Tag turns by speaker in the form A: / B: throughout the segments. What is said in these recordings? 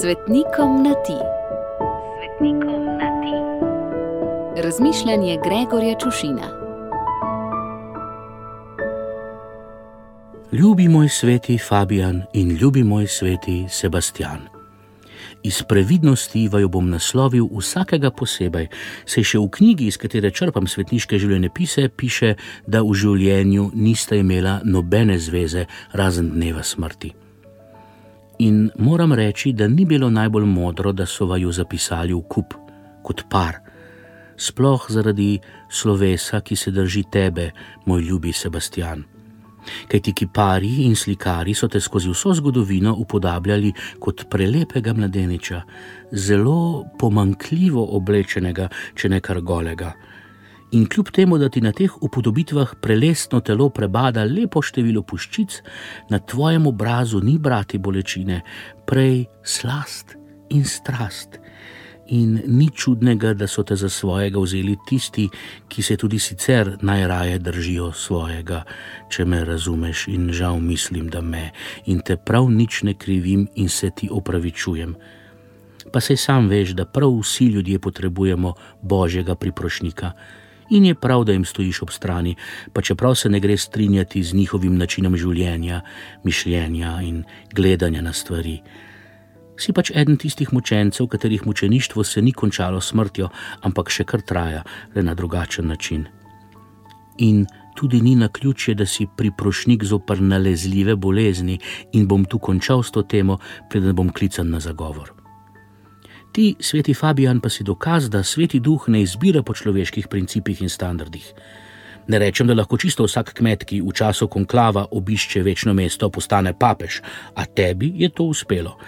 A: Svetnikom na ti. Svetnikom na ti. Razmišljanje Gregorja Čušina.
B: Ljubi moj sveti Fabijan in ljubi moj sveti Sebastian. Iz previdnosti vaju bom naslovil vsakega posebej, saj še v knjigi, iz katere črpam svetniške življenjepise, piše, da v življenju nista imela nobene zveze razen dneva smrti. In moram reči, da ni bilo najbolj modro, da so vaju zapisali v kup kot par, sploh zaradi slovesa, ki se drži tebe, moj ljubi Sebastian. Kaj ti kipari in slikari so te skozi vso zgodovino upodabljali kot prelepega mladeniča, zelo pomankljivo oblečenega, če ne kar golega. In kljub temu, da ti na teh upodobitvah prelesno telo prebada lepo število puščic, na tvojem obrazu ni brati bolečine, prej slast in strast. In ni čudnega, da so te za svojega vzeli tisti, ki se tudi sicer najraje držijo svojega, če me razumeš, in žal mislim, da me in te prav nič ne krivim in se ti opravičujem. Pa sej sam veš, da prav vsi ljudje potrebujemo božjega priprošnika in je prav, da jim stojiš ob strani, pa čeprav se ne gre strinjati z njihovim načinom življenja, mišljenja in gledanja na stvari. Si pač eden tistih mučencev, katerih mučeništvo se ni končalo smrtjo, ampak še kar traja, le na drugačen način. In tudi ni na ključje, da si priprošnik zopr nalezljive bolezni in bom tu končal s to temo, preden bom klican na zagovor. Ti, sveti Fabijan, pa si dokaz, da sveti duh ne izbira po človeških principih in standardih. Ne rečem, da lahko čisto vsak kmet, ki v času konklava obišče večno mesto, postane papež, a tebi je to uspelo.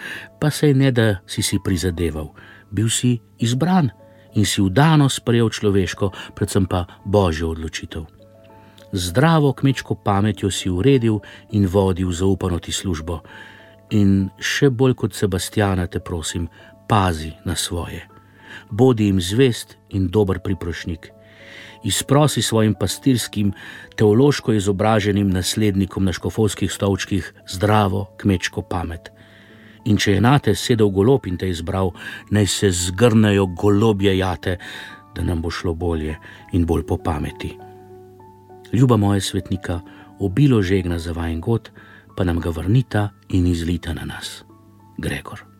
B: Pa se je ne, da si si prizadeval, bil si izbran in si vdano sprejel človeško, predvsem pa božjo odločitev. Zdravo kmečko pametjo si uredil in vodil zaupano ti službo. In še bolj kot Sebastiana te prosim, pazi na svoje. Bodi jim zvest in dober priprošnik. Izprosi svojim pastirskim, teološko izobraženim naslednikom na škofovskih stolčkih zdravo kmečko pamet. In če je na te sedel golob in te izbral, naj se zgrnejo golobje jate, da nam bo šlo bolje in bolj po pameti. Ljuba moja svetnika, obilo žegna za vajen god, pa nam ga vrnita in izlita na nas. Gregor.